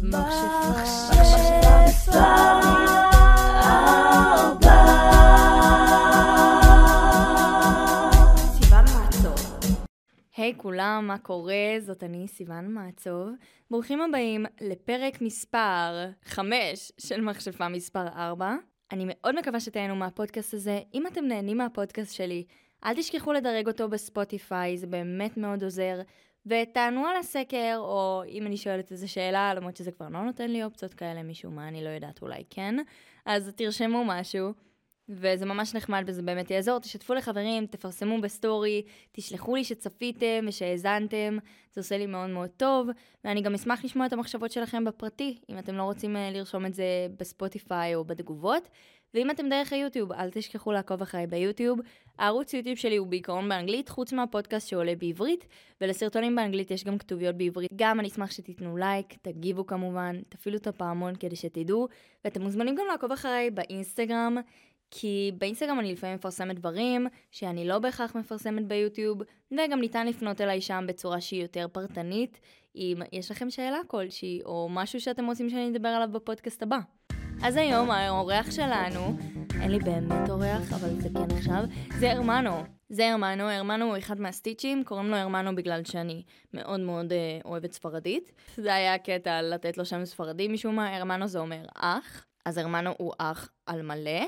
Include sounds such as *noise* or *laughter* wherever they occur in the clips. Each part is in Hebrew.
היי כולם, מה קורה? זאת אני, סיוון מעצוב. ברוכים הבאים לפרק מספר 5 של מכשפה מספר 4. אני מאוד מקווה שתהנו מהפודקאסט הזה. אם אתם נהנים מהפודקאסט שלי, אל תשכחו לדרג אותו בספוטיפיי, זה באמת מאוד עוזר. ותענו על הסקר, או אם אני שואלת איזה שאלה, למרות שזה כבר לא נותן לי אופציות כאלה משום מה, אני לא יודעת, אולי כן. אז תרשמו משהו. וזה ממש נחמד וזה באמת יעזור. תשתפו לחברים, תפרסמו בסטורי, תשלחו לי שצפיתם ושהאזנתם, זה עושה לי מאוד מאוד טוב, ואני גם אשמח לשמוע את המחשבות שלכם בפרטי, אם אתם לא רוצים אה, לרשום את זה בספוטיפיי או בתגובות. ואם אתם דרך היוטיוב, אל תשכחו לעקוב אחריי ביוטיוב. הערוץ יוטיוב שלי הוא בעיקרון באנגלית, חוץ מהפודקאסט שעולה בעברית, ולסרטונים באנגלית יש גם כתוביות בעברית. גם אני אשמח שתיתנו לייק, תגיבו כמובן, תפעילו את הפעמון כדי שתדעו, ואתם מוזמנים גם לעקוב אחריי באינסטגרם. כי באינסטגרם אני לפעמים מפרסמת דברים שאני לא בהכרח מפרסמת ביוטיוב, וגם ניתן לפנות אליי שם בצורה שהיא יותר פרטנית, אם יש לכם שאלה כלשהי, או משהו שאתם רוצים שאני אדבר עליו בפודקאסט הבא. אז היום האורח שלנו, אין לי באמת אורח, אבל זה כן עכשיו, זה הרמנו. זה הרמנו, הרמנו הוא אחד מהסטיצ'ים, קוראים לו הרמנו בגלל שאני מאוד מאוד אה, אוהבת ספרדית. זה היה קטע לתת לו שם ספרדי משום מה, הרמנו זה אומר אח, אז הרמנו הוא אח על מלא.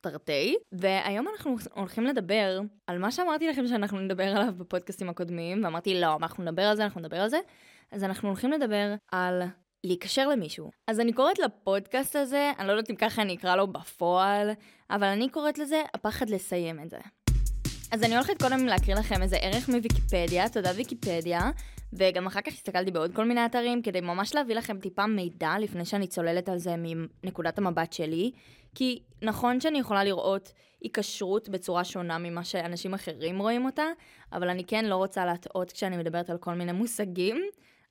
תרתי, והיום אנחנו הולכים לדבר על מה שאמרתי לכם שאנחנו נדבר עליו בפודקאסטים הקודמים, ואמרתי לא, אנחנו נדבר על זה, אנחנו נדבר על זה, אז אנחנו הולכים לדבר על להיקשר למישהו. אז אני קוראת לפודקאסט הזה, אני לא יודעת אם ככה אני אקרא לו בפועל, אבל אני קוראת לזה הפחד לסיים את זה. אז אני הולכת קודם להקריא לכם איזה ערך מוויקיפדיה, תודה ויקיפדיה, וגם אחר כך הסתכלתי בעוד כל מיני אתרים כדי ממש להביא לכם טיפה מידע לפני שאני צוללת על זה מנקודת המבט שלי. כי נכון שאני יכולה לראות היקשרות בצורה שונה ממה שאנשים אחרים רואים אותה, אבל אני כן לא רוצה להטעות כשאני מדברת על כל מיני מושגים,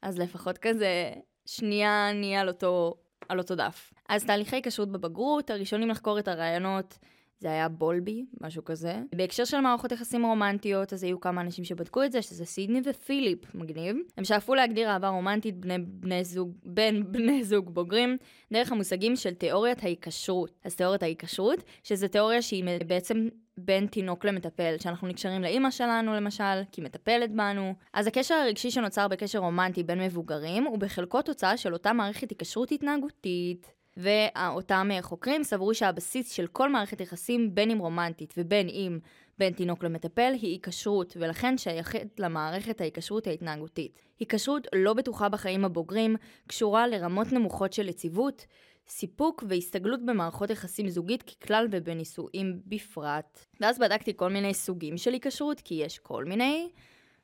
אז לפחות כזה שנייה נהיה על אותו, על אותו דף. אז תהליכי היקשרות בבגרות, הראשונים לחקור את הרעיונות זה היה בולבי, משהו כזה. בהקשר של מערכות יחסים רומנטיות, אז היו כמה אנשים שבדקו את זה, שזה סידני ופיליפ, מגניב. הם שאפו להגדיר אהבה רומנטית בני, בני זוג, בין *laughs* בני זוג בוגרים, דרך המושגים של תיאוריית ההיקשרות. אז תיאוריית ההיקשרות, שזה תיאוריה שהיא בעצם בין תינוק למטפל, שאנחנו נקשרים לאימא שלנו למשל, כי מטפלת בנו. אז הקשר הרגשי שנוצר בקשר רומנטי בין מבוגרים, הוא בחלקו תוצאה של אותה מערכת היקשרות התנהגותית. ואותם חוקרים סברו שהבסיס של כל מערכת יחסים, בין אם רומנטית ובין אם בין תינוק למטפל, היא היקשרות, ולכן שייכת למערכת ההיקשרות ההתנהגותית. היקשרות לא בטוחה בחיים הבוגרים קשורה לרמות נמוכות של יציבות, סיפוק והסתגלות במערכות יחסים זוגית ככלל ובנישואים בפרט. ואז בדקתי כל מיני סוגים של היקשרות, כי יש כל מיני,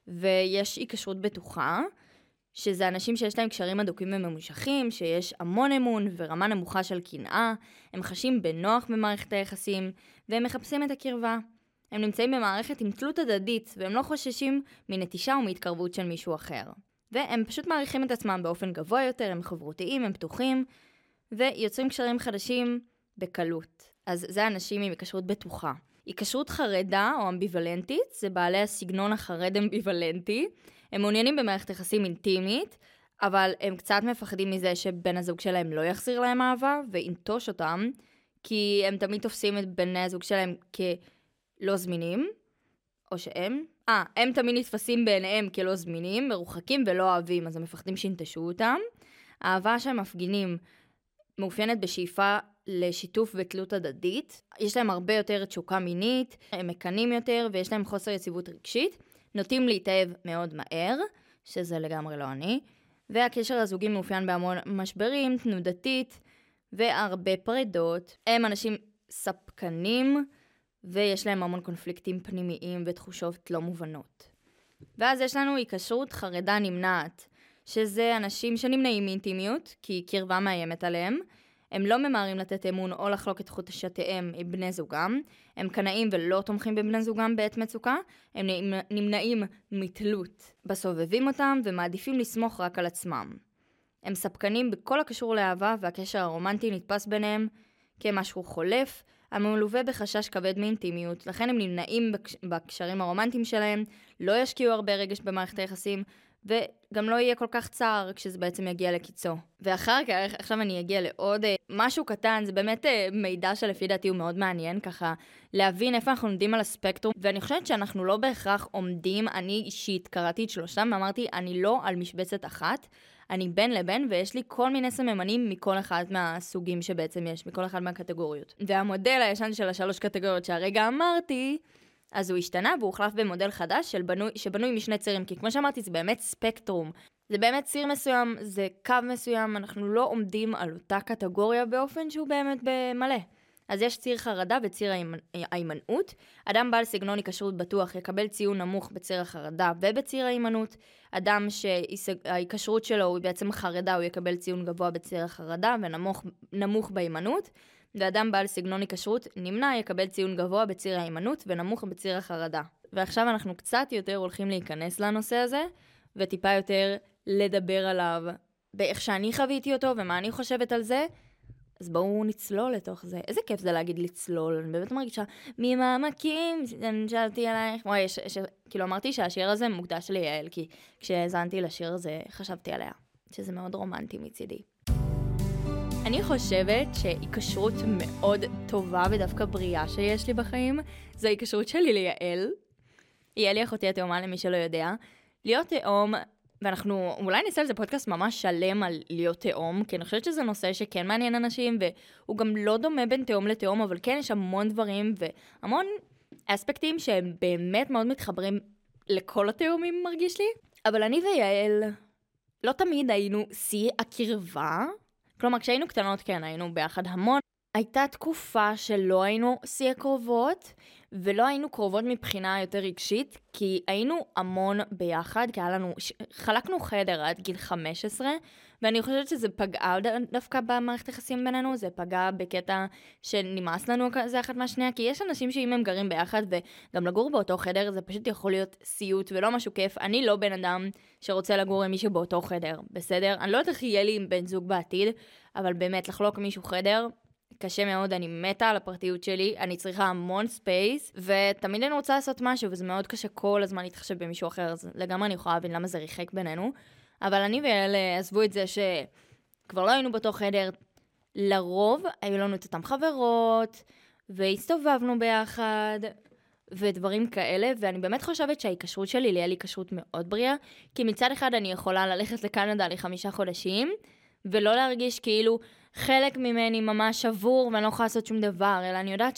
ויש היקשרות בטוחה. שזה אנשים שיש להם קשרים אדוקים וממושכים, שיש המון אמון ורמה נמוכה של קנאה, הם חשים בנוח במערכת היחסים, והם מחפשים את הקרבה. הם נמצאים במערכת עם תלות הדדית, והם לא חוששים מנטישה ומהתקרבות של מישהו אחר. והם פשוט מעריכים את עצמם באופן גבוה יותר, הם חברותיים, הם פתוחים, ויוצרים קשרים חדשים בקלות. אז זה אנשים עם היקשרות בטוחה. היקשרות חרדה או אמביוולנטית זה בעלי הסגנון החרד אמביוולנטי, הם מעוניינים במערכת יחסים אינטימית, אבל הם קצת מפחדים מזה שבן הזוג שלהם לא יחזיר להם אהבה וינטוש אותם, כי הם תמיד תופסים את בני הזוג שלהם כלא זמינים, או שהם, אה, הם תמיד נתפסים בעיניהם כלא זמינים, מרוחקים ולא אוהבים, אז הם מפחדים שינטשו אותם. האהבה שהם מפגינים מאופיינת בשאיפה לשיתוף ותלות הדדית. יש להם הרבה יותר תשוקה מינית, הם מקנאים יותר ויש להם חוסר יציבות רגשית. נוטים להתאהב מאוד מהר, שזה לגמרי לא אני, והקשר הזוגי מאופיין בהמון משברים, תנודתית והרבה פרידות. הם אנשים ספקנים, ויש להם המון קונפליקטים פנימיים ותחושות לא מובנות. ואז יש לנו היקשרות חרדה נמנעת, שזה אנשים שנמנעים מאינטימיות, כי קרבה מאיימת עליהם, הם לא ממהרים לתת אמון או לחלוק את חוטשתיהם עם בני זוגם, הם קנאים ולא תומכים בבני זוגם בעת מצוקה, הם נמנעים מתלות. בסובבים אותם ומעדיפים לסמוך רק על עצמם. הם ספקנים בכל הקשור לאהבה והקשר הרומנטי נתפס ביניהם. כמשהו חולף, המלווה בחשש כבד מאינטימיות, לכן הם נמנעים בקשרים הרומנטיים שלהם, לא ישקיעו הרבה רגש במערכת היחסים, וגם לא יהיה כל כך צער כשזה בעצם יגיע לקיצו. ואחר כך, עכשיו אני אגיע לעוד אה, משהו קטן, זה באמת אה, מידע שלפי דעתי הוא מאוד מעניין, ככה להבין איפה אנחנו עומדים על הספקטרום, ואני חושבת שאנחנו לא בהכרח עומדים, אני אישית קראתי את שלושתם ואמרתי, אני לא על משבצת אחת. אני בין לבין, ויש לי כל מיני סממנים מכל אחד מהסוגים שבעצם יש, מכל אחד מהקטגוריות. והמודל הישן של השלוש קטגוריות שהרגע אמרתי, אז הוא השתנה והוא הוחלף במודל חדש של בנוי, שבנוי משני צירים, כי כמו שאמרתי, זה באמת ספקטרום. זה באמת ציר מסוים, זה קו מסוים, אנחנו לא עומדים על אותה קטגוריה באופן שהוא באמת במלא. אז יש ציר חרדה וציר ההימנעות. אדם בעל סגנון היקשרות בטוח יקבל ציון נמוך בציר החרדה ובציר ההימנעות. אדם שההיקשרות שלו הוא בעצם חרדה, הוא יקבל ציון גבוה בציר החרדה ונמוך בהימנעות. ואדם בעל סגנון היקשרות נמנע יקבל ציון גבוה בציר ההימנעות ונמוך בציר החרדה. ועכשיו אנחנו קצת יותר הולכים להיכנס לנושא הזה, וטיפה יותר לדבר עליו באיך שאני חוויתי אותו ומה אני חושבת על זה. אז בואו נצלול לתוך זה. איזה כיף זה להגיד לצלול, אני באמת מרגישה ממעמקים, נשאלתי עלייך. וואי, ש, ש, כאילו אמרתי שהשיר הזה מוקדש ליעל, כי כשהאזנתי לשיר הזה חשבתי עליה, שזה מאוד רומנטי מצידי. אני חושבת שהיקשרות מאוד טובה ודווקא בריאה שיש לי בחיים, זו ההיקשרות שלי ליעל. יעל היא אחותי התאומה למי שלא יודע. להיות תאום, ואנחנו אולי נעשה על זה פודקאסט ממש שלם על להיות תאום, כי אני חושבת שזה נושא שכן מעניין אנשים, והוא גם לא דומה בין תאום לתאום, אבל כן יש המון דברים והמון אספקטים שהם באמת מאוד מתחברים לכל התאומים מרגיש לי. אבל אני ויעל לא תמיד היינו שיא הקרבה, כלומר, כשהיינו קטנות, כן, היינו ביחד המון. הייתה תקופה שלא היינו שיא הקרובות, ולא היינו קרובות מבחינה יותר רגשית, כי היינו המון ביחד, כי היה לנו, חלקנו חדר עד גיל 15, ואני חושבת שזה פגע דווקא במערכת היחסים בינינו, זה פגע בקטע שנמאס לנו כזה אחת מהשנייה, כי יש אנשים שאם הם גרים ביחד, וגם לגור באותו חדר, זה פשוט יכול להיות סיוט ולא משהו כיף. אני לא בן אדם שרוצה לגור עם מישהו באותו חדר, בסדר? אני לא יודעת איך יהיה לי עם בן זוג בעתיד, אבל באמת, לחלוק מישהו חדר, קשה מאוד, אני מתה על הפרטיות שלי, אני צריכה המון space, ותמיד אני רוצה לעשות משהו, וזה מאוד קשה כל הזמן להתחשב במישהו אחר, אז לגמרי אני יכולה להבין למה זה ריחק בינינו. אבל אני ויעל אה, עזבו את זה שכבר לא היינו באותו חדר. לרוב היו לנו את אותן חברות, והסתובבנו ביחד, ודברים כאלה, ואני באמת חושבת שההיקשרות שלי ליעל היא כשרות מאוד בריאה, כי מצד אחד אני יכולה ללכת לקנדה לחמישה חודשים, ולא להרגיש כאילו חלק ממני ממש שבור ואני לא יכולה לעשות שום דבר, אלא אני יודעת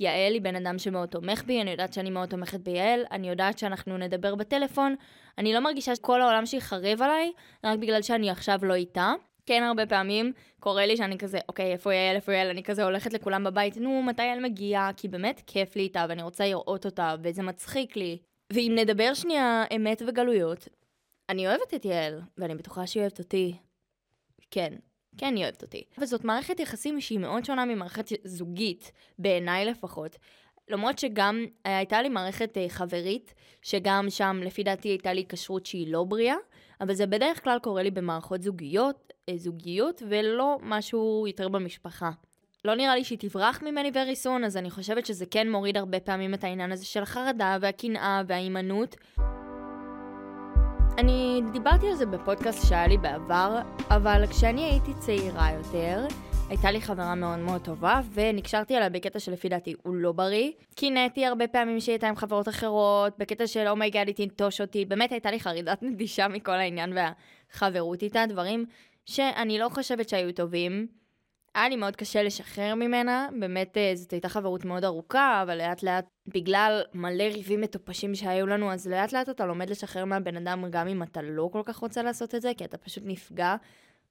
שיעל היא בן אדם שמאוד תומך בי, אני יודעת שאני מאוד תומכת ביעל, אני יודעת שאנחנו נדבר בטלפון, אני לא מרגישה שכל העולם שלי חרב עליי, רק בגלל שאני עכשיו לא איתה. כן, הרבה פעמים קורה לי שאני כזה, אוקיי, איפה יעל, איפה יעל, אני כזה הולכת לכולם בבית, נו, מתי יעל מגיעה? כי באמת כיף לי איתה, ואני רוצה לראות אותה, וזה מצחיק לי. ואם נדבר שנייה אמת וגלויות, אני אוהבת את יעל, ואני בטוחה שהיא אוהבת אותי. כן, כן היא אוהבת אותי. וזאת מערכת יחסים שהיא מאוד שונה ממערכת זוגית, בעיניי לפחות. למרות שגם אה, הייתה לי מערכת אה, חברית, שגם שם לפי דעתי הייתה לי היקשרות שהיא לא בריאה, אבל זה בדרך כלל קורה לי במערכות זוגיות, אה, זוגיות, ולא משהו יותר במשפחה. לא נראה לי שהיא תברח ממני soon, אז אני חושבת שזה כן מוריד הרבה פעמים את העניין הזה של החרדה והקנאה וההימנעות. אני דיברתי על זה בפודקאסט שהיה לי בעבר, אבל כשאני הייתי צעירה יותר, הייתה לי חברה מאוד מאוד טובה, ונקשרתי עליה בקטע שלפי דעתי הוא לא בריא. קינאתי הרבה פעמים שהיא הייתה עם חברות אחרות, בקטע של oh my god היא תנטוש אותי, באמת הייתה לי חרדת נטישה מכל העניין והחברות איתה, דברים שאני לא חושבת שהיו טובים. היה לי מאוד קשה לשחרר ממנה, באמת אה, זאת הייתה חברות מאוד ארוכה, אבל לאט לאט, בגלל מלא ריבים מטופשים שהיו לנו, אז לאט לאט אתה לומד לשחרר מהבן אדם גם אם אתה לא כל כך רוצה לעשות את זה, כי אתה פשוט נפגע,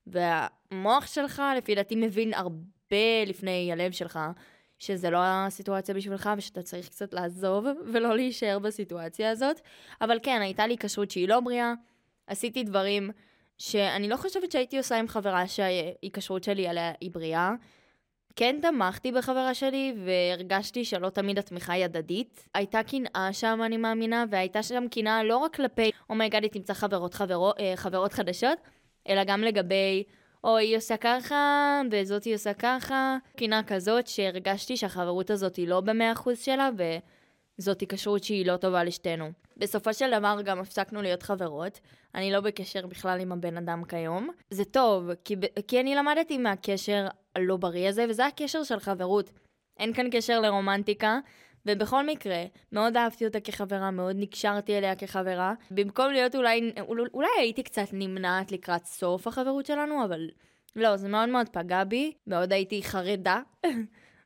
והמוח שלך, לפי דעתי, מבין הרבה לפני הלב שלך, שזה לא הסיטואציה בשבילך, ושאתה צריך קצת לעזוב ולא להישאר בסיטואציה הזאת. אבל כן, הייתה לי היקשרות שהיא לא בריאה, עשיתי דברים שאני לא חושבת שהייתי עושה עם חברה שההיקשרות שלי עליה היא בריאה. כן תמכתי בחברה שלי והרגשתי שלא תמיד התמיכה היא הדדית. הייתה קנאה שם, אני מאמינה, והייתה שם קנאה לא רק כלפי, oh my god, oh היא תמצא חברות, חברו, אה, חברות חדשות, אלא גם לגבי, או היא עושה ככה, וזאת היא עושה ככה. קנאה כזאת שהרגשתי שהחברות הזאת היא לא במאה אחוז שלה, ו... זאת היקשרות שהיא לא טובה לשתינו. בסופו של דבר גם הפסקנו להיות חברות. אני לא בקשר בכלל עם הבן אדם כיום. זה טוב, כי, כי אני למדתי מהקשר הלא בריא הזה, וזה הקשר של חברות. אין כאן קשר לרומנטיקה, ובכל מקרה, מאוד אהבתי אותה כחברה, מאוד נקשרתי אליה כחברה. במקום להיות אולי, אולי הייתי קצת נמנעת לקראת סוף החברות שלנו, אבל לא, זה מאוד מאוד פגע בי, מאוד הייתי חרדה, *laughs*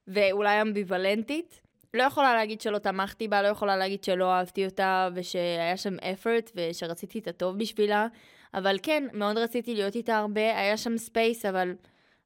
ואולי אמביוולנטית. לא יכולה להגיד שלא תמכתי בה, לא יכולה להגיד שלא אהבתי אותה, ושהיה שם effort, ושרציתי את הטוב בשבילה, אבל כן, מאוד רציתי להיות איתה הרבה, היה שם space, אבל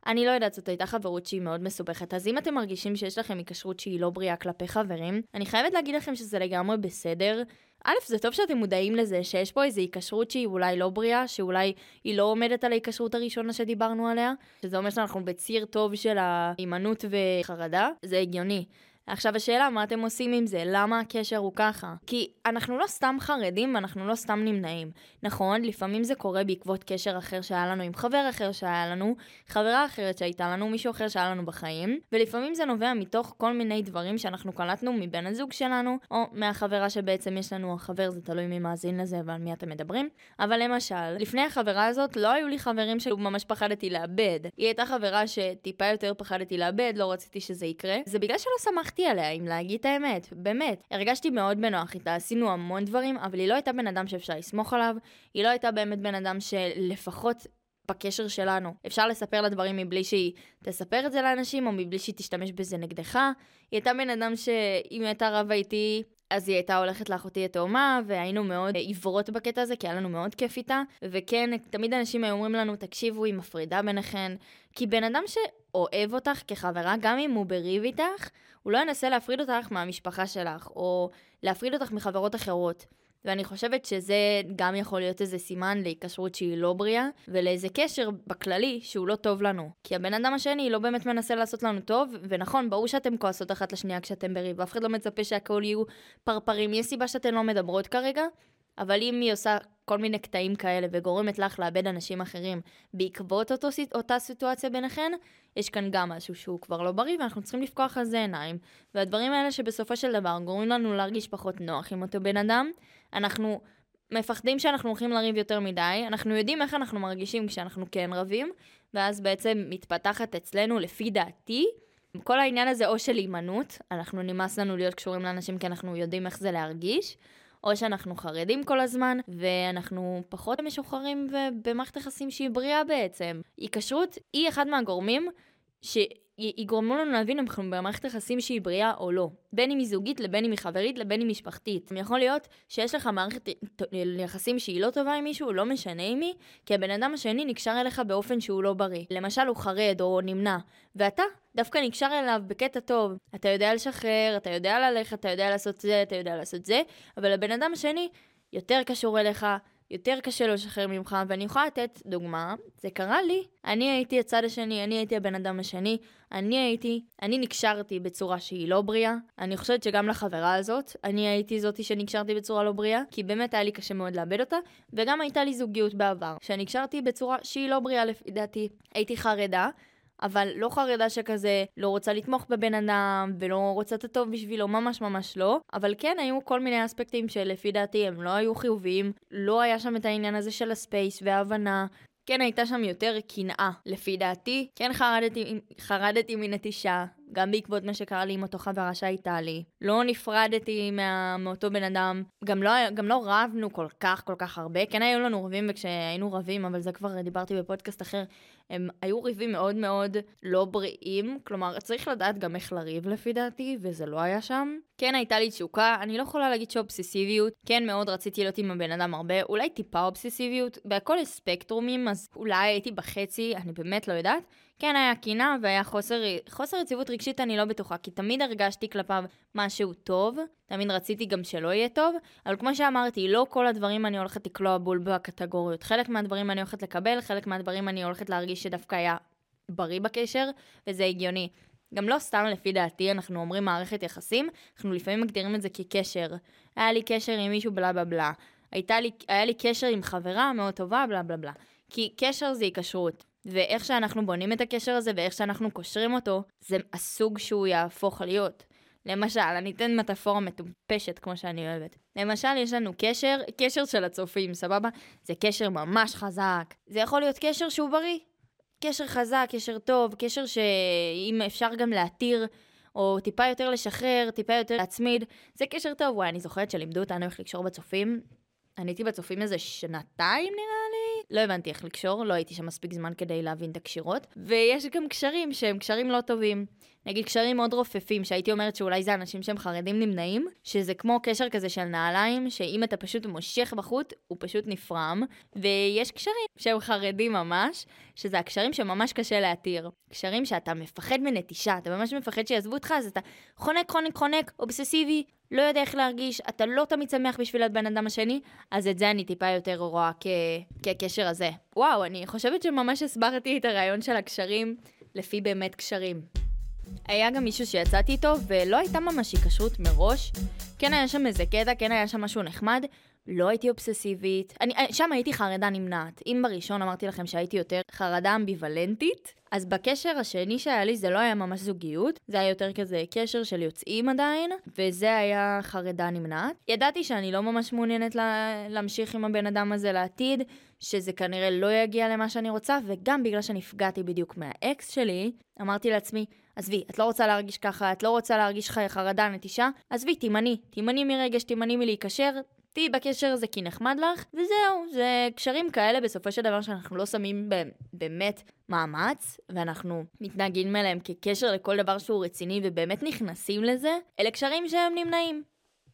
אני לא יודעת, זאת הייתה חברות שהיא מאוד מסובכת. אז אם אתם מרגישים שיש לכם היקשרות שהיא לא בריאה כלפי חברים, אני חייבת להגיד לכם שזה לגמרי בסדר. א', זה טוב שאתם מודעים לזה שיש פה איזו היקשרות שהיא אולי לא בריאה, שאולי היא לא עומדת על ההיקשרות הראשונה שדיברנו עליה, שזה אומר שאנחנו בציר טוב של ההימנעות וחרדה, זה הגיוני. עכשיו השאלה, מה אתם עושים עם זה? למה הקשר הוא ככה? כי אנחנו לא סתם חרדים ואנחנו לא סתם נמנעים. נכון, לפעמים זה קורה בעקבות קשר אחר שהיה לנו עם חבר אחר שהיה לנו, חברה אחרת שהייתה לנו, מישהו אחר שהיה לנו בחיים, ולפעמים זה נובע מתוך כל מיני דברים שאנחנו קלטנו מבן הזוג שלנו, או מהחברה שבעצם יש לנו, החבר זה תלוי מי מאזין לזה ועל מי אתם מדברים. אבל למשל, לפני החברה הזאת לא היו לי חברים שממש פחדתי לאבד. היא הייתה חברה שטיפה יותר פחדתי לאבד, לא רציתי שזה יקרה. זה בגלל שלא שמחתי סמכתי עליה, אם להגיד את האמת, באמת. הרגשתי מאוד בנוח איתה, עשינו המון דברים, אבל היא לא הייתה בן אדם שאפשר לסמוך עליו, היא לא הייתה באמת בן אדם שלפחות בקשר שלנו. אפשר לספר לה דברים מבלי שהיא תספר את זה לאנשים, או מבלי שהיא תשתמש בזה נגדך. היא הייתה בן אדם שאם היא הייתה רבה איתי, אז היא הייתה הולכת לאחותי התאומה, והיינו מאוד עיוורות בקטע הזה, כי היה לנו מאוד כיף איתה. וכן, תמיד אנשים היו אומרים לנו, תקשיבו, היא מפרידה ביניכן. כי בן אדם שאוהב אותך כחברה, גם אם הוא בריב איתך, הוא לא ינסה להפריד אותך מהמשפחה שלך, או להפריד אותך מחברות אחרות. ואני חושבת שזה גם יכול להיות איזה סימן להיקשרות שהיא לא בריאה, ולאיזה קשר בכללי שהוא לא טוב לנו. כי הבן אדם השני לא באמת מנסה לעשות לנו טוב, ונכון, ברור שאתם כועסות אחת לשנייה כשאתם בריב, אף אחד לא מצפה שהכל יהיו פרפרים, יש סיבה שאתן לא מדברות כרגע, אבל אם היא עושה כל מיני קטעים כאלה וגורמת לך לאבד אנשים אחרים בעקבות אותו, אותה סיטואציה ביניכן, יש כאן גם משהו שהוא כבר לא בריא ואנחנו צריכים לפקוח על זה עיניים. והדברים האלה שבסופו של דבר גורמים לנו להרגיש פחות נוח עם אותו בן אדם, אנחנו מפחדים שאנחנו הולכים לריב יותר מדי, אנחנו יודעים איך אנחנו מרגישים כשאנחנו כן רבים, ואז בעצם מתפתחת אצלנו, לפי דעתי, כל העניין הזה או של הימנעות, אנחנו נמאס לנו להיות קשורים לאנשים כי אנחנו יודעים איך זה להרגיש, או שאנחנו חרדים כל הזמן, ואנחנו פחות משוחררים במערכת יחסים שהיא בריאה בעצם. היקשרות היא אחד מהגורמים ש... יגרמו לנו להבין אם אנחנו במערכת יחסים שהיא בריאה או לא. בין אם היא זוגית, לבין אם היא חברית, לבין אם משפחתית. יכול להיות שיש לך מערכת יחסים שהיא לא טובה עם מישהו, לא משנה עם מי, כי הבן אדם השני נקשר אליך באופן שהוא לא בריא. למשל, הוא חרד או נמנע, ואתה דווקא נקשר אליו בקטע טוב. אתה יודע לשחרר, אתה יודע ללכת, אתה יודע לעשות זה, אתה יודע לעשות זה, אבל הבן אדם השני יותר קשור אליך, יותר קשה לו לשחרר ממך, ואני יכולה לתת דוגמה, זה קרה לי. אני הייתי הצד השני, אני הייתי הבן אדם השני, אני הייתי, אני נקשרתי בצורה שהיא לא בריאה. אני חושבת שגם לחברה הזאת, אני הייתי זאתי שנקשרתי בצורה לא בריאה, כי באמת היה לי קשה מאוד לאבד אותה, וגם הייתה לי זוגיות בעבר, שנקשרתי בצורה שהיא לא בריאה לפי דעתי. הייתי חרדה, אבל לא חרדה שכזה לא רוצה לתמוך בבן אדם ולא רוצה את הטוב בשבילו, ממש ממש לא. אבל כן היו כל מיני אספקטים שלפי דעתי הם לא היו חיוביים, לא היה שם את העניין הזה של הספייס וההבנה. כן הייתה שם יותר קנאה, לפי דעתי. כן חרדתי, חרדתי מנטישה, גם בעקבות מה שקרה לי עם אותו חברה שהייתה לי. לא נפרדתי מה, מאותו בן אדם, גם לא, גם לא רבנו כל כך כל כך הרבה. כן היו לנו רבים וכשהיינו רבים, אבל זה כבר דיברתי בפודקאסט אחר, הם היו ריבים מאוד מאוד לא בריאים, כלומר צריך לדעת גם איך לריב לפי דעתי, וזה לא היה שם. כן הייתה לי תשוקה, אני לא יכולה להגיד שאובססיביות, כן מאוד רציתי להיות עם הבן אדם הרבה, אולי טיפה אובססיביות, בהכל יש ספקטרומים, אז אולי הייתי בחצי, אני באמת לא יודעת. כן היה קינה והיה חוסר, חוסר יציבות רגשית, אני לא בטוחה, כי תמיד הרגשתי כלפיו משהו טוב, תמיד רציתי גם שלא יהיה טוב, אבל כמו שאמרתי, לא כל הדברים אני הולכת לקלוע בול בקטגוריות. חלק מהדברים אני הולכת לקבל, חלק מהדברים אני הולכת להרגיש שדווקא היה בריא בקשר, וזה הגיוני. גם לא סתם לפי דעתי אנחנו אומרים מערכת יחסים, אנחנו לפעמים מגדירים את זה כקשר. היה לי קשר עם מישהו בלה בלה בלה. הייתה לי, היה לי קשר עם חברה מאוד טובה בלה בלה בלה. כי קשר זה היקשרות. ואיך שאנחנו בונים את הקשר הזה ואיך שאנחנו קושרים אותו, זה הסוג שהוא יהפוך להיות. למשל, אני אתן מטאפורה מטופשת כמו שאני אוהבת. למשל, יש לנו קשר, קשר של הצופים, סבבה? זה קשר ממש חזק. זה יכול להיות קשר שהוא בריא. קשר חזק, קשר טוב, קשר שאם אפשר גם להתיר, או טיפה יותר לשחרר, טיפה יותר להצמיד, זה קשר טוב. וואי, אני זוכרת שלימדו אותנו איך לקשור בצופים. אני הייתי בצופים איזה שנתיים נראה לי, לא הבנתי איך לקשור, לא הייתי שם מספיק זמן כדי להבין את הקשירות. ויש גם קשרים שהם קשרים לא טובים. נגיד קשרים מאוד רופפים, שהייתי אומרת שאולי זה אנשים שהם חרדים נמנעים, שזה כמו קשר כזה של נעליים, שאם אתה פשוט מושך בחוט, הוא פשוט נפרם. ויש קשרים שהם חרדים ממש, שזה הקשרים שממש קשה להתיר. קשרים שאתה מפחד מנטישה, אתה ממש מפחד שיעזבו אותך, אז אתה חונק, חונק, חונק, אובססיבי, לא יודע איך להרגיש, אתה לא תמיד שמח בשביל הבן אדם השני, אז את זה אני טיפה יותר רואה כ... כקשר הזה. וואו, אני חושבת שממש הסברתי את הרעיון של הקשרים לפי באמת קשרים. היה גם מישהו שיצאתי איתו, ולא הייתה ממש היקשרות מראש. כן היה שם איזה קטע, כן היה שם משהו נחמד. לא הייתי אובססיבית. אני, שם הייתי חרדה נמנעת. אם בראשון אמרתי לכם שהייתי יותר חרדה אמביוולנטית, אז בקשר השני שהיה לי זה לא היה ממש זוגיות, זה היה יותר כזה קשר של יוצאים עדיין, וזה היה חרדה נמנעת. ידעתי שאני לא ממש מעוניינת לה, להמשיך עם הבן אדם הזה לעתיד, שזה כנראה לא יגיע למה שאני רוצה, וגם בגלל שנפגעתי בדיוק מהאקס שלי, אמרתי לעצמי, עזבי, את לא רוצה להרגיש ככה, את לא רוצה להרגיש חרדה, נטישה, עזבי, תימני, תימני מרגש, תימני מלהיקשר, תהיי בקשר הזה כי נחמד לך, וזהו, זה קשרים כאלה בסופו של דבר שאנחנו לא שמים בהם באמת מאמץ, ואנחנו מתנהגים אליהם כקשר לכל דבר שהוא רציני ובאמת נכנסים לזה, אלה קשרים שהם נמנעים.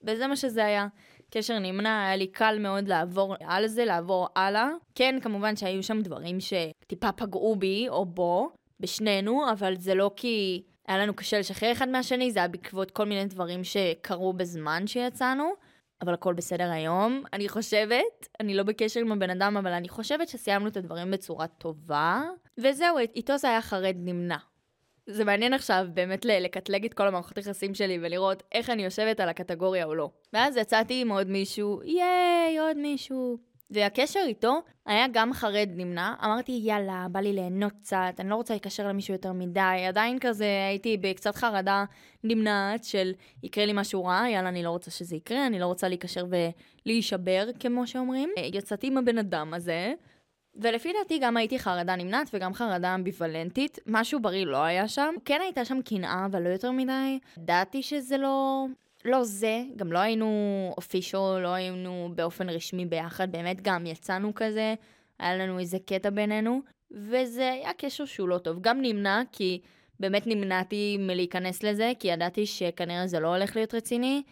וזה מה שזה היה. קשר נמנע, היה לי קל מאוד לעבור על זה, לעבור הלאה. כן, כמובן שהיו שם דברים שטיפה פגעו בי או בו, בשנינו, אבל זה לא כי היה לנו קשה לשחרר אחד מהשני, זה היה בעקבות כל מיני דברים שקרו בזמן שיצאנו. אבל הכל בסדר היום. אני חושבת, אני לא בקשר עם הבן אדם, אבל אני חושבת שסיימנו את הדברים בצורה טובה. וזהו, איתו זה היה חרד נמנע. זה מעניין עכשיו באמת לקטלג את כל המערכות יחסים שלי ולראות איך אני יושבת על הקטגוריה או לא. ואז יצאתי עם עוד מישהו, ייי, עוד מישהו. והקשר איתו היה גם חרד נמנע. אמרתי, יאללה, בא לי ליהנות קצת, אני לא רוצה להיקשר למישהו יותר מדי. עדיין כזה הייתי בקצת חרדה נמנעת של יקרה לי משהו רע, יאללה, אני לא רוצה שזה יקרה, אני לא רוצה להיקשר ולהישבר, כמו שאומרים. יצאתי עם הבן אדם הזה. ולפי דעתי גם הייתי חרדה נמנעת וגם חרדה אמביוולנטית, משהו בריא לא היה שם. כן הייתה שם קנאה, אבל לא יותר מדי. ידעתי שזה לא לא זה, גם לא היינו אופישל, לא היינו באופן רשמי ביחד, באמת גם יצאנו כזה, היה לנו איזה קטע בינינו, וזה היה קשר שהוא לא טוב. גם נמנע, כי באמת נמנעתי מלהיכנס לזה, כי ידעתי שכנראה זה לא הולך להיות רציני,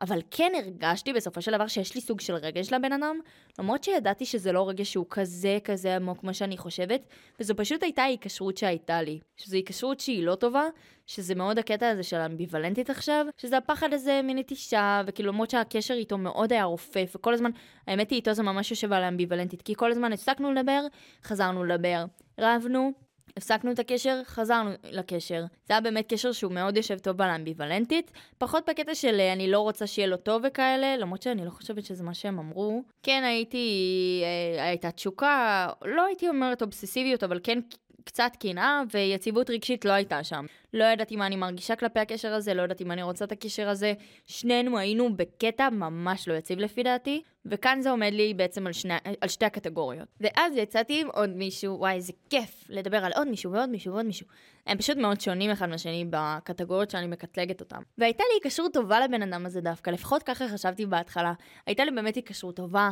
אבל כן הרגשתי בסופו של דבר שיש לי סוג של רגש לבן אדם, למרות שידעתי שזה לא רגש שהוא כזה כזה עמוק כמו שאני חושבת, וזו פשוט הייתה ההיקשרות שהייתה לי. שזו היקשרות שהיא לא טובה, שזה מאוד הקטע הזה של אמביוולנטית עכשיו, שזה הפחד הזה מנטישה, וכאילו למרות שהקשר איתו מאוד היה רופף, וכל הזמן, האמת היא איתו זה ממש יושב על האמביוולנטית, כי כל הזמן הפסקנו לדבר, חזרנו לדבר. רבנו, הפסקנו את הקשר, חזרנו לקשר. זה היה באמת קשר שהוא מאוד יושב טוב על האמביוולנטית, פחות בקטע של אה, אני לא רוצה שיהיה לו טוב וכאלה, למרות שאני לא חושבת שזה מה שהם אמרו. כן, הייתי, אה, הייתה תשוקה, לא הייתי אומרת אובססיביות, אבל כן קצת קנאה ויציבות רגשית לא הייתה שם. לא ידעתי מה אני מרגישה כלפי הקשר הזה, לא ידעתי מה אני רוצה את הקשר הזה. שנינו היינו בקטע ממש לא יציב לפי דעתי, וכאן זה עומד לי בעצם על, שני, על שתי הקטגוריות. ואז יצאתי עם עוד מישהו, וואי, איזה כיף לדבר על עוד מישהו ועוד מישהו ועוד מישהו. הם פשוט מאוד שונים אחד מהשני בקטגוריות שאני מקטלגת אותם. והייתה לי היקשרות טובה לבן אדם הזה דווקא, לפחות ככה חשבתי בהתחלה. הייתה לי באמת היקשרות טובה,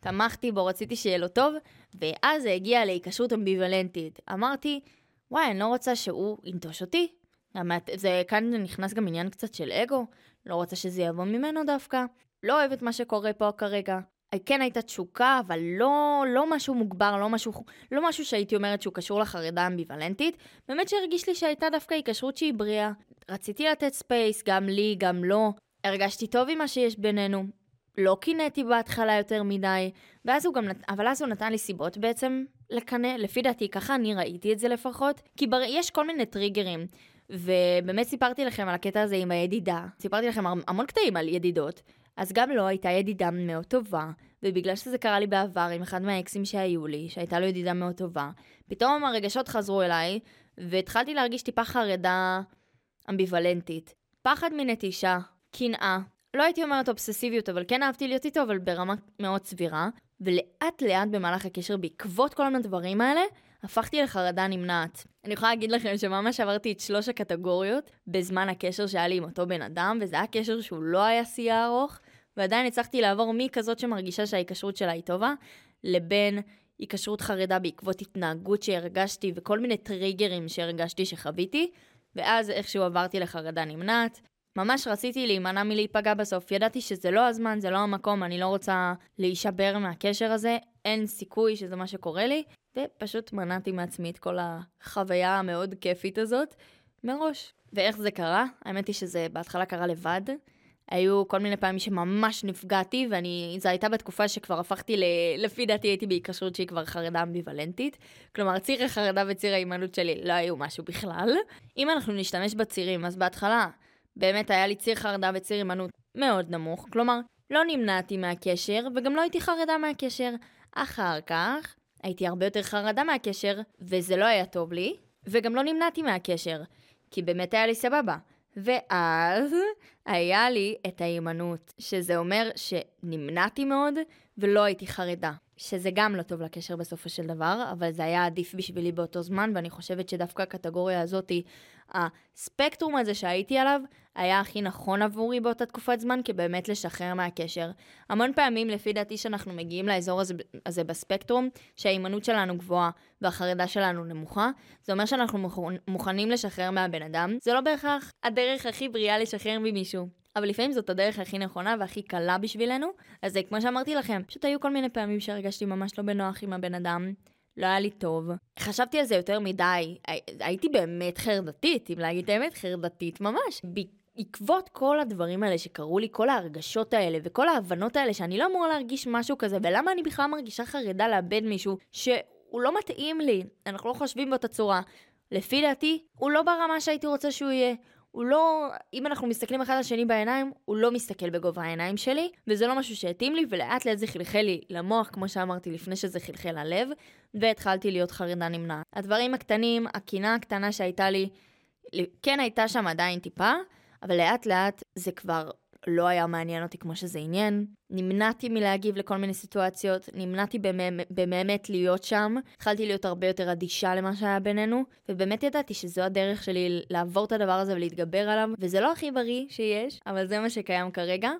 תמכתי בו, רציתי שיהיה לו טוב, ואז זה הגיע להיקשרות אמביוולנטית. אמרתי, וואי, אני לא רוצה שהוא ינטוש אותי. זה, כאן נכנס גם עניין קצת של אגו, לא רוצה שזה יבוא ממנו דווקא. לא אוהבת מה שקורה פה כרגע. כן הייתה תשוקה, אבל לא, לא משהו מוגבר, לא משהו, לא משהו שהייתי אומרת שהוא קשור לחרדה אמביוולנטית. באמת שהרגיש לי שהייתה דווקא היקשרות שהיא בריאה. רציתי לתת space, גם לי, גם לו. הרגשתי טוב עם מה שיש בינינו. לא קינאתי בהתחלה יותר מדי, ואז הוא גם, נת... אבל אז הוא נתן לי סיבות בעצם לקנא, לפי דעתי, ככה אני ראיתי את זה לפחות, כי בר... יש כל מיני טריגרים, ובאמת סיפרתי לכם על הקטע הזה עם הידידה, סיפרתי לכם המון קטעים על ידידות, אז גם לו הייתה ידידה מאוד טובה, ובגלל שזה קרה לי בעבר עם אחד מהאקסים שהיו לי, שהייתה לו ידידה מאוד טובה, פתאום הרגשות חזרו אליי, והתחלתי להרגיש טיפה חרדה אמביוולנטית. פחד מנטישה, קנאה, לא הייתי אומרת אובססיביות, אבל כן אהבתי להיות איתו, אבל ברמה מאוד סבירה. ולאט לאט במהלך הקשר, בעקבות כל הדברים האלה, הפכתי לחרדה נמנעת. אני יכולה להגיד לכם שממש עברתי את שלוש הקטגוריות בזמן הקשר שהיה לי עם אותו בן אדם, וזה היה קשר שהוא לא היה שיא ארוך, ועדיין הצלחתי לעבור מכזאת שמרגישה שההיקשרות שלה היא טובה, לבין היקשרות חרדה בעקבות התנהגות שהרגשתי וכל מיני טריגרים שהרגשתי שחוויתי, ואז איכשהו עברתי לחרדה נמנעת. ממש רציתי להימנע מלהיפגע בסוף. ידעתי שזה לא הזמן, זה לא המקום, אני לא רוצה להישבר מהקשר הזה, אין סיכוי שזה מה שקורה לי, ופשוט מנעתי מעצמי את כל החוויה המאוד כיפית הזאת מראש. ואיך זה קרה? האמת היא שזה בהתחלה קרה לבד. היו כל מיני פעמים שממש נפגעתי, וזו הייתה בתקופה שכבר הפכתי, ל... לפי דעתי הייתי בהיקשרות שהיא כבר חרדה אמביוולנטית. כלומר, ציר החרדה וציר ההימנעות שלי לא היו משהו בכלל. אם אנחנו נשתמש בצירים, אז בהתחלה באמת היה לי ציר חרדה וציר הימנעות מאוד נמוך. כלומר, לא נמנעתי מהקשר, וגם לא הייתי חרדה מהקשר. אחר כך, הייתי הרבה יותר חרדה מהקשר, וזה לא היה טוב לי, וגם לא נמנעתי מהקשר, כי באמת היה לי סבבה. ואז היה לי את ההימנעות, שזה אומר שנמנעתי מאוד ולא הייתי חרדה. שזה גם לא טוב לקשר בסופו של דבר, אבל זה היה עדיף בשבילי באותו זמן, ואני חושבת שדווקא הקטגוריה הזאתי, הספקטרום הזה שהייתי עליו, היה הכי נכון עבורי באותה תקופת זמן, כי באמת לשחרר מהקשר. המון פעמים, לפי דעתי, שאנחנו מגיעים לאזור הזה, הזה בספקטרום, שההימנעות שלנו גבוהה והחרדה שלנו נמוכה, זה אומר שאנחנו מוכנים לשחרר מהבן אדם. זה לא בהכרח הדרך הכי בריאה לשחרר ממישהו. אבל לפעמים זאת הדרך הכי נכונה והכי קלה בשבילנו. אז כמו שאמרתי לכם, פשוט היו כל מיני פעמים שהרגשתי ממש לא בנוח עם הבן אדם. לא היה לי טוב. חשבתי על זה יותר מדי. הייתי באמת חרדתית, אם להגיד את האמת, חרדתית ממש. בעקבות כל הדברים האלה שקרו לי, כל ההרגשות האלה וכל ההבנות האלה שאני לא אמורה להרגיש משהו כזה, ולמה אני בכלל מרגישה חרדה לאבד מישהו שהוא לא מתאים לי, אנחנו לא חושבים באותה צורה. לפי דעתי, הוא לא ברמה שהייתי רוצה שהוא יהיה. הוא לא, אם אנחנו מסתכלים אחד על השני בעיניים, הוא לא מסתכל בגובה העיניים שלי, וזה לא משהו שהתאים לי, ולאט לאט זה חלחל לי למוח, כמו שאמרתי לפני שזה חלחל ללב, והתחלתי להיות חרדה נמנעת. הדברים הקטנים, הקינה הקטנה שהייתה לי, כן הייתה שם עדיין טיפה, אבל לאט לאט זה כבר לא היה מעניין אותי כמו שזה עניין. נמנעתי מלהגיב לכל מיני סיטואציות, נמנעתי באמת להיות שם. התחלתי להיות הרבה יותר אדישה למה שהיה בינינו, ובאמת ידעתי שזו הדרך שלי לעבור את הדבר הזה ולהתגבר עליו, וזה לא הכי בריא שיש, אבל זה מה שקיים כרגע.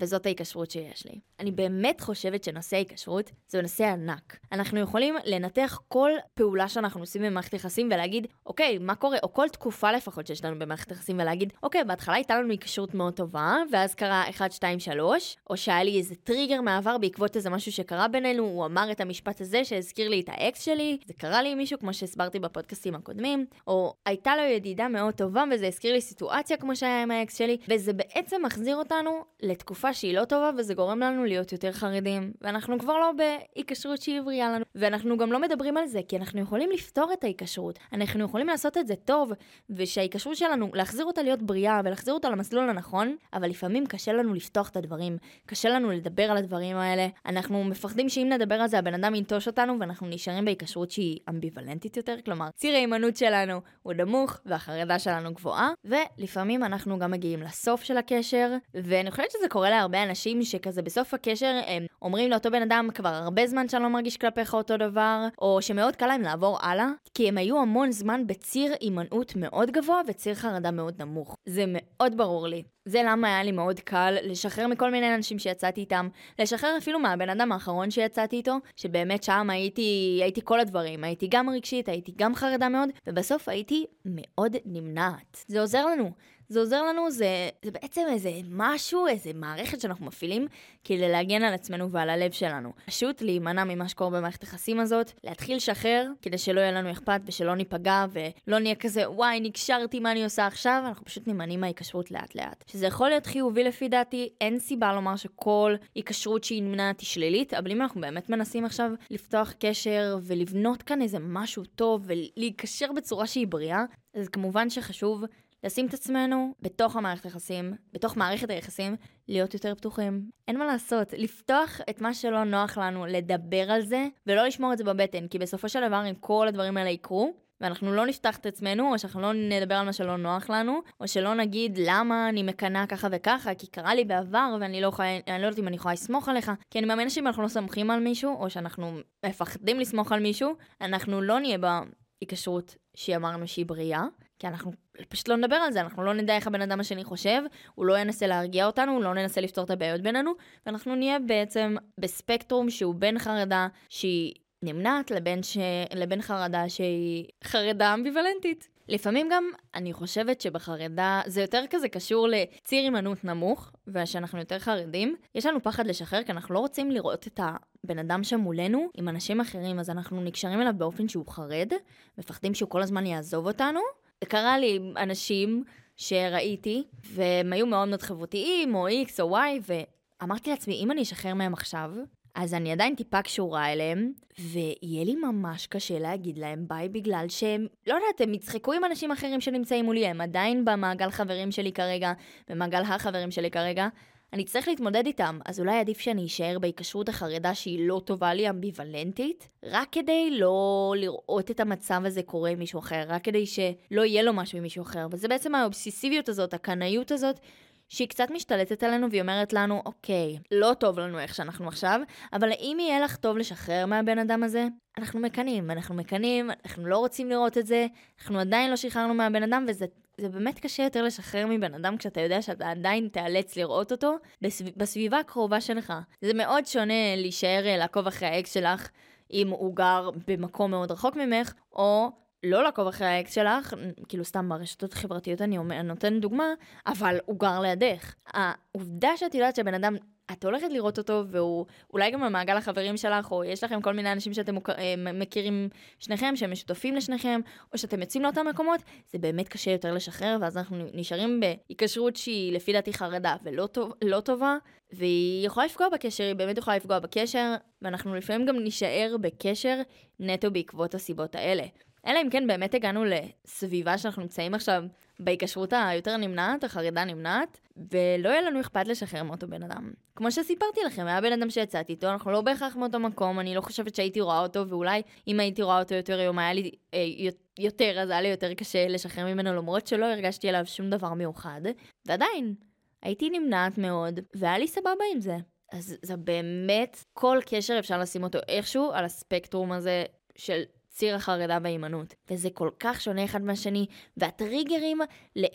וזאת ההיקשרות שיש לי. אני באמת חושבת שנושא ההיקשרות זה נושא ענק. אנחנו יכולים לנתח כל פעולה שאנחנו עושים במערכת יחסים ולהגיד, אוקיי, מה קורה, או כל תקופה לפחות שיש לנו במערכת יחסים ולהגיד, אוקיי, בהתחלה הייתה לנו היקשרות מאוד טובה, ואז קרה 1, 2, 3, או שהיה לי איזה טריגר מעבר בעקבות איזה משהו שקרה בינינו, הוא אמר את המשפט הזה שהזכיר לי את האקס שלי, זה קרה לי עם מישהו כמו שהסברתי בפודקאסטים הקודמים, או הייתה לו ידידה מאוד טובה וזה הזכיר לי סיטואציה כמו שהיה עם האקס שלי, וזה בעצם מחזיר אותנו לתקופה תקופה שהיא לא טובה, וזה גורם לנו להיות יותר חרדים. ואנחנו כבר לא בהיקשרות שהיא בריאה לנו. ואנחנו גם לא מדברים על זה, כי אנחנו יכולים לפתור את ההיקשרות. אנחנו יכולים לעשות את זה טוב, ושההיקשרות שלנו, להחזיר אותה להיות בריאה, ולהחזיר אותה למסלול הנכון, אבל לפעמים קשה לנו לפתוח את הדברים. קשה לנו לדבר על הדברים האלה. אנחנו מפחדים שאם נדבר על זה, הבן אדם ינטוש אותנו, ואנחנו נשארים בהיקשרות שהיא אמביוולנטית יותר. כלומר, ציר ההימנעות שלנו הוא נמוך, והחרדה שלנו גבוהה, ולפעמים אנחנו גם מגיעים לסוף של הקשר, ואני חושבת שזה קורה להרבה אנשים שכזה בסוף הקשר הם אומרים לאותו בן אדם כבר הרבה זמן שאני לא מרגיש כלפיך אותו דבר, או שמאוד קל להם לעבור הלאה, כי הם היו המון זמן בציר הימנעות מאוד גבוה וציר חרדה מאוד נמוך. זה מאוד ברור לי. זה למה היה לי מאוד קל לשחרר מכל מיני אנשים שיצאתי איתם, לשחרר אפילו מהבן אדם האחרון שיצאתי איתו, שבאמת שם הייתי, הייתי כל הדברים, הייתי גם רגשית, הייתי גם חרדה מאוד, ובסוף הייתי מאוד נמנעת. זה עוזר לנו. זה עוזר לנו, זה, זה בעצם איזה משהו, איזה מערכת שאנחנו מפעילים כדי להגן על עצמנו ועל הלב שלנו. פשוט להימנע ממה שקורה במערכת היחסים הזאת, להתחיל לשחרר כדי שלא יהיה לנו אכפת ושלא ניפגע ולא נהיה כזה וואי נקשרתי מה אני עושה עכשיו, אנחנו פשוט נמנעים מההיקשרות לאט לאט. שזה יכול להיות חיובי לפי דעתי, אין סיבה לומר שכל היקשרות שהיא נמנעת היא שלילית, אבל אם אנחנו באמת מנסים עכשיו לפתוח קשר ולבנות כאן איזה משהו טוב ולהיקשר בצורה שהיא בריאה, אז כמובן שחשוב לשים את עצמנו בתוך המערכת היחסים, בתוך מערכת היחסים, להיות יותר פתוחים. אין מה לעשות, לפתוח את מה שלא נוח לנו, לדבר על זה, ולא לשמור את זה בבטן, כי בסופו של דבר, אם כל הדברים האלה יקרו, ואנחנו לא נפתח את עצמנו, או שאנחנו לא נדבר על מה שלא נוח לנו, או שלא נגיד למה אני מקנאה ככה וככה, כי קרה לי בעבר ואני לא, אני לא יודעת אם אני יכולה לסמוך עליך, כי אני מאמינה שאם אנחנו לא סומכים על מישהו, או שאנחנו מפחדים לסמוך על מישהו, אנחנו לא נהיה בהיקשרות שהיא אמרנו שהיא בריאה, כי אנחנו פשוט לא נדבר על זה, אנחנו לא נדע איך הבן אדם השני חושב, הוא לא ינסה להרגיע אותנו, הוא לא ננסה לפתור את הבעיות בינינו, ואנחנו נהיה בעצם בספקטרום שהוא בין חרדה שהיא נמנעת לבין, ש... לבין חרדה שהיא חרדה אמביוולנטית. לפעמים גם אני חושבת שבחרדה זה יותר כזה קשור לציר הימנעות נמוך, ושאנחנו יותר חרדים. יש לנו פחד לשחרר כי אנחנו לא רוצים לראות את הבן אדם שמולנו עם אנשים אחרים, אז אנחנו נקשרים אליו באופן שהוא חרד, מפחדים שהוא כל הזמן יעזוב אותנו. קרה לי עם אנשים שראיתי, והם היו מאוד מאוד חברותיים, או X או Y, ואמרתי לעצמי, אם אני אשחרר מהם עכשיו, אז אני עדיין טיפה קשורה אליהם, ויהיה לי ממש קשה להגיד להם ביי בגלל שהם, לא יודעת, הם יצחקו עם אנשים אחרים שנמצאים מולי, הם עדיין במעגל חברים שלי כרגע, במעגל החברים שלי כרגע. אני אצטרך להתמודד איתם, אז אולי עדיף שאני אשאר בהיקשרות החרדה שהיא לא טובה לי, אמביוולנטית, רק כדי לא לראות את המצב הזה קורה עם מישהו אחר, רק כדי שלא יהיה לו משהו עם מישהו אחר. וזה בעצם האובסיסיביות הזאת, הקנאיות הזאת, שהיא קצת משתלטת עלינו והיא אומרת לנו, אוקיי, לא טוב לנו איך שאנחנו עכשיו, אבל אם יהיה לך טוב לשחרר מהבן אדם הזה, אנחנו מקנאים, אנחנו מקנאים, אנחנו לא רוצים לראות את זה, אנחנו עדיין לא שחררנו מהבן אדם, וזה זה באמת קשה יותר לשחרר מבן אדם כשאתה יודע שאתה עדיין תיאלץ לראות אותו בסביב, בסביבה הקרובה שלך. זה מאוד שונה להישאר אה, לעקוב אחרי האקס שלך אם הוא גר במקום מאוד רחוק ממך, או לא לעקוב אחרי האקס שלך, כאילו סתם ברשתות החברתיות אני, אומר, נותן דוגמה, אבל הוא גר לידך. העובדה שאת יודעת שהבן אדם, את הולכת לראות אותו והוא אולי גם במעגל החברים שלך, או יש לכם כל מיני אנשים שאתם מוכר, אה, מכירים שניכם, שהם משותפים לשניכם, או שאתם יוצאים לאותם מקומות, זה באמת קשה יותר לשחרר, ואז אנחנו נשארים בהיקשרות שהיא לפי דעתי חרדה ולא טוב, לא טובה, והיא יכולה לפגוע בקשר, היא באמת יכולה לפגוע בקשר, ואנחנו לפעמים גם נישאר בקשר נטו בעקבות הסיבות האלה. אלא אם כן באמת הגענו לסביבה שאנחנו נמצאים עכשיו בהיקשרות היותר נמנעת, החרדה נמנעת, ולא יהיה לנו אכפת לשחרר מאותו בן אדם. כמו שסיפרתי לכם, היה בן אדם שיצאתי איתו, אנחנו לא בהכרח מאותו מקום, אני לא חושבת שהייתי רואה אותו, ואולי אם הייתי רואה אותו יותר היום היה לי אה, יותר, אז היה לי יותר קשה לשחרר ממנו, למרות שלא הרגשתי עליו שום דבר מיוחד. ועדיין, הייתי נמנעת מאוד, והיה לי סבבה עם זה. אז זה באמת, כל קשר אפשר לשים אותו איכשהו על הספקטרום הזה של ציר החרדה וההימנעות. וזה כל כך שונה אחד מהשני, והטריגרים,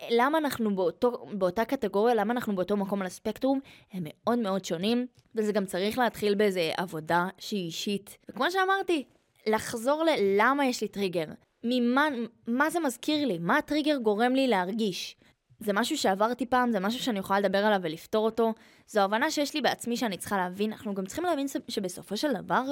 למה אנחנו באותו, באותה קטגוריה, למה אנחנו באותו מקום על הספקטרום, הם מאוד מאוד שונים, וזה גם צריך להתחיל באיזה עבודה שהיא אישית. וכמו שאמרתי, לחזור ללמה יש לי טריגר. ממה, מה זה מזכיר לי? מה הטריגר גורם לי להרגיש? זה משהו שעברתי פעם, זה משהו שאני יכולה לדבר עליו ולפתור אותו. זו הבנה שיש לי בעצמי שאני צריכה להבין. אנחנו גם צריכים להבין שבסופו של דבר,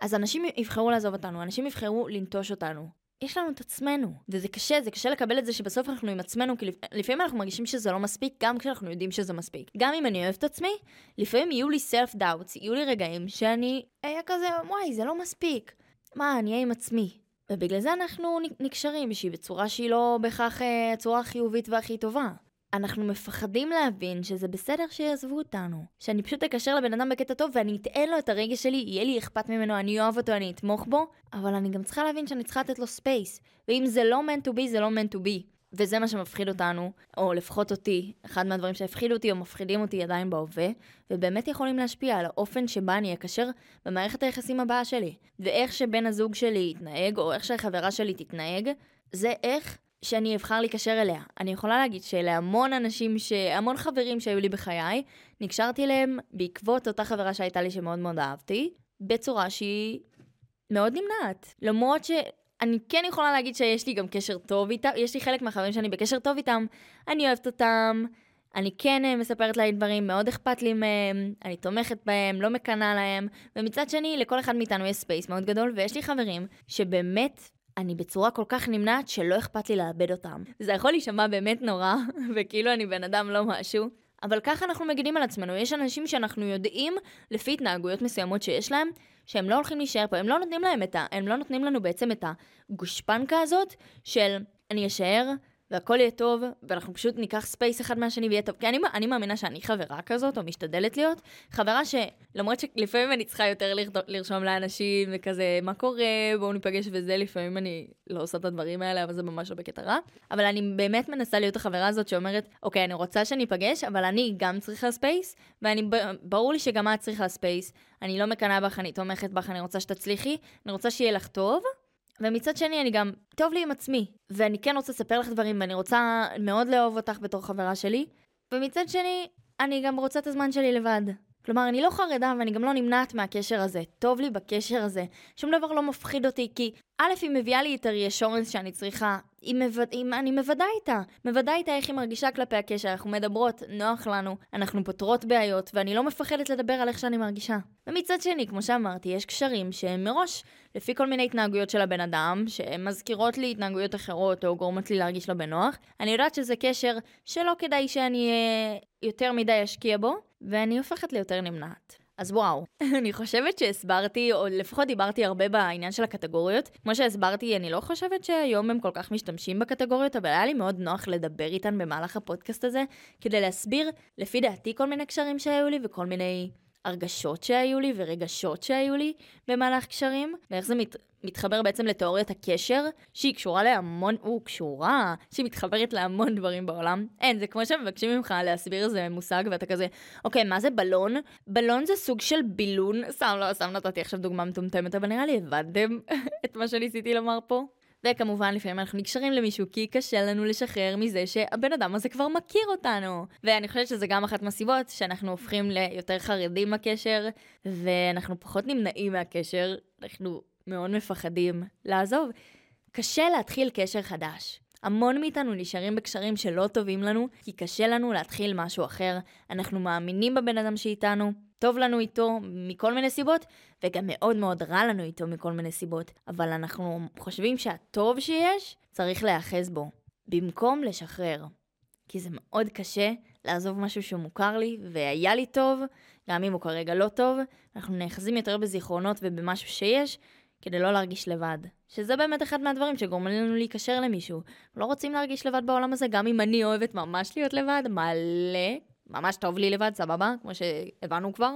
אז אנשים יבחרו לעזוב אותנו, אנשים יבחרו לנטוש אותנו. יש לנו את עצמנו, וזה קשה, זה קשה לקבל את זה שבסוף אנחנו עם עצמנו, כי לפעמים אנחנו מרגישים שזה לא מספיק, גם כשאנחנו יודעים שזה מספיק. גם אם אני אוהבת עצמי, לפעמים יהיו לי self doubts, יהיו לי רגעים שאני אהיה כזה, וואי, זה לא מספיק. מה, אני אהיה עם עצמי. ובגלל זה אנחנו נקשרים, שהיא בצורה שהיא לא בהכרח אה, הצורה החיובית והכי טובה. אנחנו מפחדים להבין שזה בסדר שיעזבו אותנו. שאני פשוט אקשר לבן אדם בקטע טוב ואני אתן לו את הרגש שלי, יהיה לי אכפת ממנו, אני אוהב אותו, אני אתמוך בו, אבל אני גם צריכה להבין שאני צריכה לתת לו space. ואם זה לא meant to be, זה לא meant to be. וזה מה שמפחיד אותנו, או לפחות אותי, אחד מהדברים שהפחידו אותי או מפחידים אותי עדיין בהווה, ובאמת יכולים להשפיע על האופן שבה אני אקשר במערכת היחסים הבאה שלי. ואיך שבן הזוג שלי יתנהג, או איך שהחברה שלי תתנהג, זה איך שאני אבחר להיקשר אליה. אני יכולה להגיד שלהמון אנשים, ש... המון חברים שהיו לי בחיי, נקשרתי אליהם בעקבות אותה חברה שהייתה לי שמאוד מאוד אהבתי, בצורה שהיא מאוד נמנעת. למרות ש... אני כן יכולה להגיד שיש לי גם קשר טוב איתם, יש לי חלק מהחברים שאני בקשר טוב איתם, אני אוהבת אותם, אני כן אה, מספרת להם דברים, מאוד אכפת לי מהם, אני תומכת בהם, לא מקנאה להם, ומצד שני, לכל אחד מאיתנו יש space מאוד גדול, ויש לי חברים שבאמת אני בצורה כל כך נמנעת שלא אכפת לי לאבד אותם. זה יכול להישמע באמת נורא, *laughs* וכאילו אני בן אדם לא משהו, אבל ככה אנחנו מגינים על עצמנו. יש אנשים שאנחנו יודעים, לפי התנהגויות מסוימות שיש להם, שהם לא הולכים להישאר פה, הם לא נותנים להם את ה... הם לא נותנים לנו בעצם את הגושפנקה הזאת של אני אשאר והכל יהיה טוב, ואנחנו פשוט ניקח space אחד מהשני ויהיה טוב. כי אני, אני מאמינה שאני חברה כזאת, או משתדלת להיות, חברה שלמרות שלפעמים אני צריכה יותר לרשום לאנשים, וכזה, מה קורה, בואו ניפגש וזה, לפעמים אני לא עושה את הדברים האלה, אבל זה ממש לא בקטע רע. אבל אני באמת מנסה להיות החברה הזאת שאומרת, אוקיי, אני רוצה שניפגש, אבל אני גם צריכה space, וברור לי שגם את צריכה space. אני לא מקנאה בך, אני תומכת בך, אני רוצה שתצליחי, אני רוצה שיהיה לך טוב. ומצד שני, אני גם, טוב לי עם עצמי, ואני כן רוצה לספר לך דברים, ואני רוצה מאוד לאהוב אותך בתור חברה שלי, ומצד שני, אני גם רוצה את הזמן שלי לבד. כלומר, אני לא חרדה ואני גם לא נמנעת מהקשר הזה. טוב לי בקשר הזה. שום דבר לא מפחיד אותי, כי א', היא מביאה לי את הריאשורנס שאני צריכה. היא מב... היא... אני מוודא איתה. מוודא איתה איך היא מרגישה כלפי הקשר. אנחנו מדברות, נוח לנו, אנחנו פותרות בעיות, ואני לא מפחדת לדבר על איך שאני מרגישה. ומצד שני, כמו שאמרתי, יש קשרים שהם מראש, לפי כל מיני התנהגויות של הבן אדם, שהן מזכירות לי התנהגויות אחרות או גורמות לי להרגיש לא בנוח. אני יודעת שזה קשר שלא כדאי שאני אה, יותר מדי אשקיע בו, ואני הופכת ליותר נמנעת. אז וואו, *laughs* אני חושבת שהסברתי, או לפחות דיברתי הרבה בעניין של הקטגוריות. כמו שהסברתי, אני לא חושבת שהיום הם כל כך משתמשים בקטגוריות, אבל היה לי מאוד נוח לדבר איתן במהלך הפודקאסט הזה, כדי להסביר, לפי דעתי, כל מיני קשרים שהיו לי וכל מיני הרגשות שהיו לי ורגשות שהיו לי במהלך קשרים, ואיך זה מת, מתחבר בעצם לתיאוריית הקשר, שהיא קשורה להמון, או קשורה, שהיא מתחברת להמון דברים בעולם. אין, זה כמו שמבקשים ממך להסביר איזה מושג, ואתה כזה, אוקיי, מה זה בלון? בלון זה סוג של בילון, סתם לא, סתם נתתי עכשיו דוגמה מטומטמת, אבל נראה לי הבנתם *laughs* את מה שניסיתי לומר פה. וכמובן לפעמים אנחנו נקשרים למישהו כי קשה לנו לשחרר מזה שהבן אדם הזה כבר מכיר אותנו. ואני חושבת שזה גם אחת מהסיבות שאנחנו הופכים ליותר חרדים בקשר, ואנחנו פחות נמנעים מהקשר, אנחנו מאוד מפחדים לעזוב. קשה להתחיל קשר חדש. המון מאיתנו נשארים בקשרים שלא טובים לנו, כי קשה לנו להתחיל משהו אחר. אנחנו מאמינים בבן אדם שאיתנו, טוב לנו איתו מכל מיני סיבות, וגם מאוד מאוד רע לנו איתו מכל מיני סיבות. אבל אנחנו חושבים שהטוב שיש, צריך להיאחז בו, במקום לשחרר. כי זה מאוד קשה לעזוב משהו שמוכר לי, והיה לי טוב, גם אם הוא כרגע לא טוב, אנחנו נאחזים יותר בזיכרונות ובמשהו שיש, כדי לא להרגיש לבד. שזה באמת אחד מהדברים שגורמים לנו להיקשר למישהו. לא רוצים להרגיש לבד בעולם הזה, גם אם אני אוהבת ממש להיות לבד, מלא, ממש טוב לי לבד, סבבה, כמו שהבנו כבר.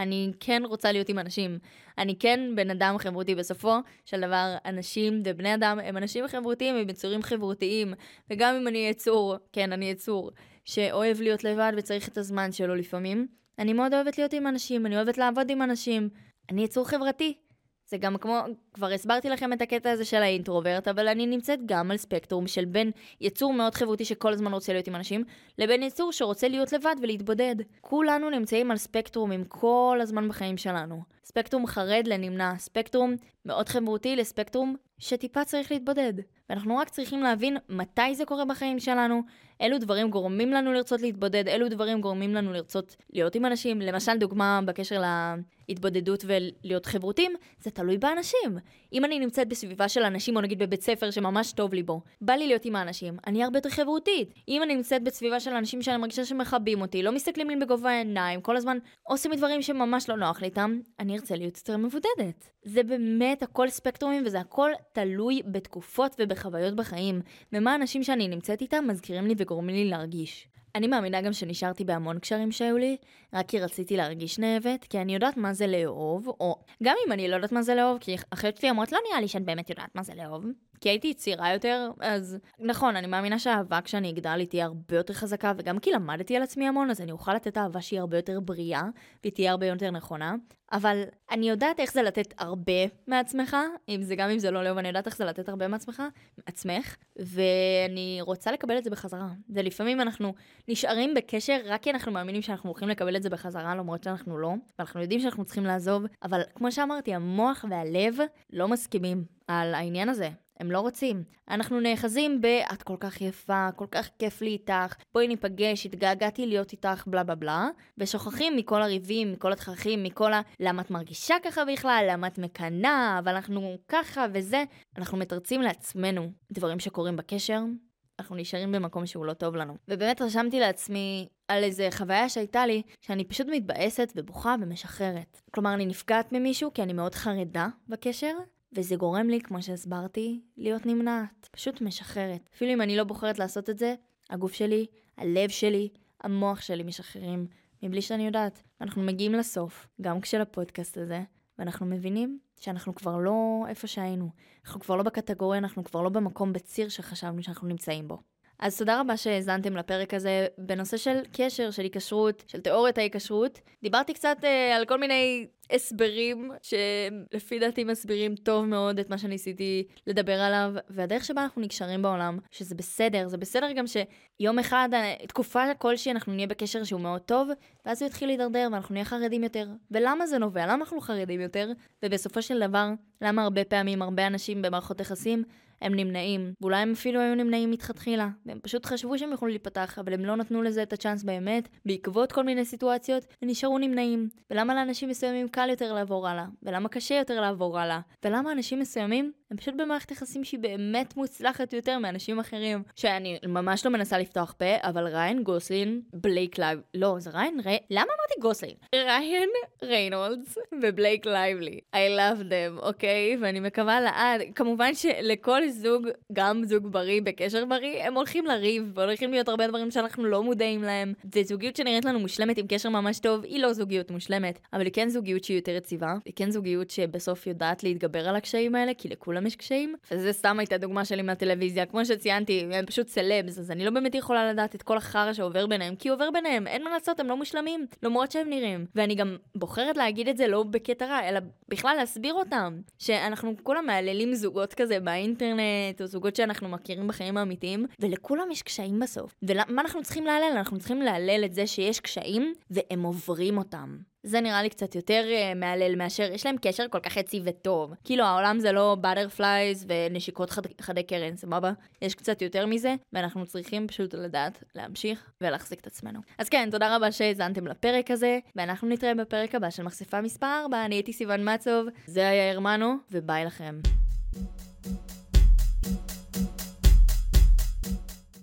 אני כן רוצה להיות עם אנשים. אני כן בן אדם חברותי. בסופו של דבר, אנשים ובני אדם הם אנשים חברותיים, הם יצורים חברותיים. וגם אם אני יצור, כן, אני יצור, שאוהב להיות לבד וצריך את הזמן שלו לפעמים, אני מאוד אוהבת להיות עם אנשים, אני אוהבת לעבוד עם אנשים. אני יצור חברתי. זה גם כמו, כבר הסברתי לכם את הקטע הזה של האינטרוברט, אבל אני נמצאת גם על ספקטרום של בין יצור מאוד חברותי שכל הזמן רוצה להיות עם אנשים, לבין יצור שרוצה להיות לבד ולהתבודד. כולנו נמצאים על ספקטרומים כל הזמן בחיים שלנו. ספקטרום חרד לנמנע, ספקטרום מאוד חברותי לספקטרום שטיפה צריך להתבודד. ואנחנו רק צריכים להבין מתי זה קורה בחיים שלנו, אילו דברים גורמים לנו לרצות להתבודד, אילו דברים גורמים לנו לרצות להיות עם אנשים. למשל, דוגמה בקשר להתבודדות ולהיות חברותים, זה תלוי באנשים. אם אני נמצאת בסביבה של אנשים, או נגיד בבית ספר שממש טוב לי בו, בא לי להיות עם האנשים, אני הרבה יותר חברותית. אם אני נמצאת בסביבה של אנשים שאני מרגישה שמכבים אותי, לא מסתכלים לי בגובה העיניים, כל הזמן עושים דברים שממש לא נוח לי איתם, אני ארצה להיות יותר מבודדת. זה באמת הכל ספקטרומים וזה הכל תלוי בתקופות ובחוויות בחיים, ומה האנשים שאני נמצאת איתם מזכירים לי וגורמים לי להרגיש. אני מאמינה גם שנשארתי בהמון קשרים שהיו לי, רק כי רציתי להרגיש נאהבת, כי אני יודעת מה זה לאהוב, או גם אם אני לא יודעת מה זה לאהוב, כי אחיות שלי אומרות, לא נראה לי שאת באמת יודעת מה זה לאהוב. כי הייתי צעירה יותר, אז נכון, אני מאמינה שהאהבה כשאני אגדל היא תהיה הרבה יותר חזקה, וגם כי למדתי על עצמי המון, אז אני אוכל לתת אהבה שהיא הרבה יותר בריאה, והיא תהיה הרבה יותר נכונה. אבל אני יודעת איך זה לתת הרבה מעצמך, אם זה גם אם זה לא לאהוב, אני יודעת איך זה לתת הרבה מעצמך, מעצמך, ואני רוצה לקבל את זה בחזרה. זה לפעמים אנחנו נשארים בקשר רק כי אנחנו מאמינים שאנחנו הולכים לקבל את זה בחזרה, למרות שאנחנו לא, ואנחנו יודעים שאנחנו צריכים לעזוב, אבל כמו שאמרתי, המוח והלב לא מסכימים על העניין הזה. הם לא רוצים. אנחנו נאחזים ב- את כל כך יפה, כל כך כיף לי איתך, בואי ניפגש, התגעגעתי להיות איתך, בלה בלה בלה, ושוכחים מכל הריבים, מכל התככים, מכל ה... למה את מרגישה ככה בכלל, למה את מקנאה, אבל אנחנו ככה וזה. אנחנו מתרצים לעצמנו דברים שקורים בקשר, אנחנו נשארים במקום שהוא לא טוב לנו. ובאמת רשמתי לעצמי על איזה חוויה שהייתה לי, שאני פשוט מתבאסת ובוכה ומשחררת. כלומר, אני נפגעת ממישהו כי אני מאוד חרדה בקשר, וזה גורם לי, כמו שהסברתי, להיות נמנעת. פשוט משחררת. אפילו אם אני לא בוחרת לעשות את זה, הגוף שלי, הלב שלי, המוח שלי משחררים, מבלי שאני יודעת. אנחנו מגיעים לסוף, גם כשל הפודקאסט הזה, ואנחנו מבינים שאנחנו כבר לא איפה שהיינו. אנחנו כבר לא בקטגוריה, אנחנו כבר לא במקום בציר שחשבנו שאנחנו נמצאים בו. אז תודה רבה שהאזנתם לפרק הזה בנושא של קשר, של היקשרות, של תיאוריית ההיקשרות. דיברתי קצת אה, על כל מיני הסברים שלפי דעתי מסבירים טוב מאוד את מה שניסיתי לדבר עליו, והדרך שבה אנחנו נקשרים בעולם, שזה בסדר, זה בסדר גם שיום אחד, אה, תקופה כלשהי אנחנו נהיה בקשר שהוא מאוד טוב, ואז הוא יתחיל להידרדר ואנחנו נהיה חרדים יותר. וממה זה נובע? למה אנחנו חרדים יותר? ובסופו של דבר, למה הרבה פעמים הרבה אנשים במערכות יחסים הם נמנעים, ואולי הם אפילו היו נמנעים מלכתחילה, והם פשוט חשבו שהם יכלו להיפתח, אבל הם לא נתנו לזה את הצ'אנס באמת, בעקבות כל מיני סיטואציות, ונשארו נמנעים. ולמה לאנשים מסוימים קל יותר לעבור הלאה? ולמה קשה יותר לעבור הלאה? ולמה אנשים מסוימים הם פשוט במערכת יחסים שהיא באמת מוצלחת יותר מאנשים אחרים. שאני ממש לא מנסה לפתוח פה, אבל ריין גוסלין, בלייק לייב, לא, זה ריין? רי... למה אמרתי גוסלין? ריין ריינולדס ובלייק לייבלי. I love them, אוקיי? ואני מקווה לעד. כמובן שלכל זוג, גם זוג בריא בקשר בריא, הם הולכים לריב, והולכים להיות הרבה דברים שאנחנו לא מודעים להם. זה זוגיות שנראית לנו מושלמת עם קשר ממש טוב, היא לא זוגיות מושלמת, אבל היא כן זוגיות שהיא יותר יציבה, היא כן זוגיות שבסוף יודעת להתגבר על הקשיים האלה, כי לכולם יש קשיים, וזה סתם הייתה דוגמה שלי מהטלוויזיה. כמו שציינתי, הם פשוט סלבס, אז אני לא באמת יכולה לדעת את כל החרא שעובר ביניהם, כי עובר ביניהם, אין מה לעשות, הם לא מושלמים, למרות שהם נראים. ואני גם בוחרת להגיד את זה לא בקטע רע, אלא בכלל להסביר אותם, שאנחנו כולם מהללים זוגות כזה באינטרנט, או זוגות שאנחנו מכירים בחיים האמיתיים, ולכולם יש קשיים בסוף. ומה אנחנו צריכים להלל? אנחנו צריכים להלל את זה שיש קשיים, והם עוברים אותם. זה נראה לי קצת יותר uh, מהלל מאשר יש להם קשר כל כך יציב וטוב. כאילו העולם זה לא butterflies ונשיקות חד, חדי קרן, סבבה? יש קצת יותר מזה, ואנחנו צריכים פשוט לדעת להמשיך ולהחזיק את עצמנו. אז כן, תודה רבה שהאזנתם לפרק הזה, ואנחנו נתראה בפרק הבא של מחשפה מספר 4, אני הייתי סיוון מצוב, זה היה הרמנו, וביי לכם.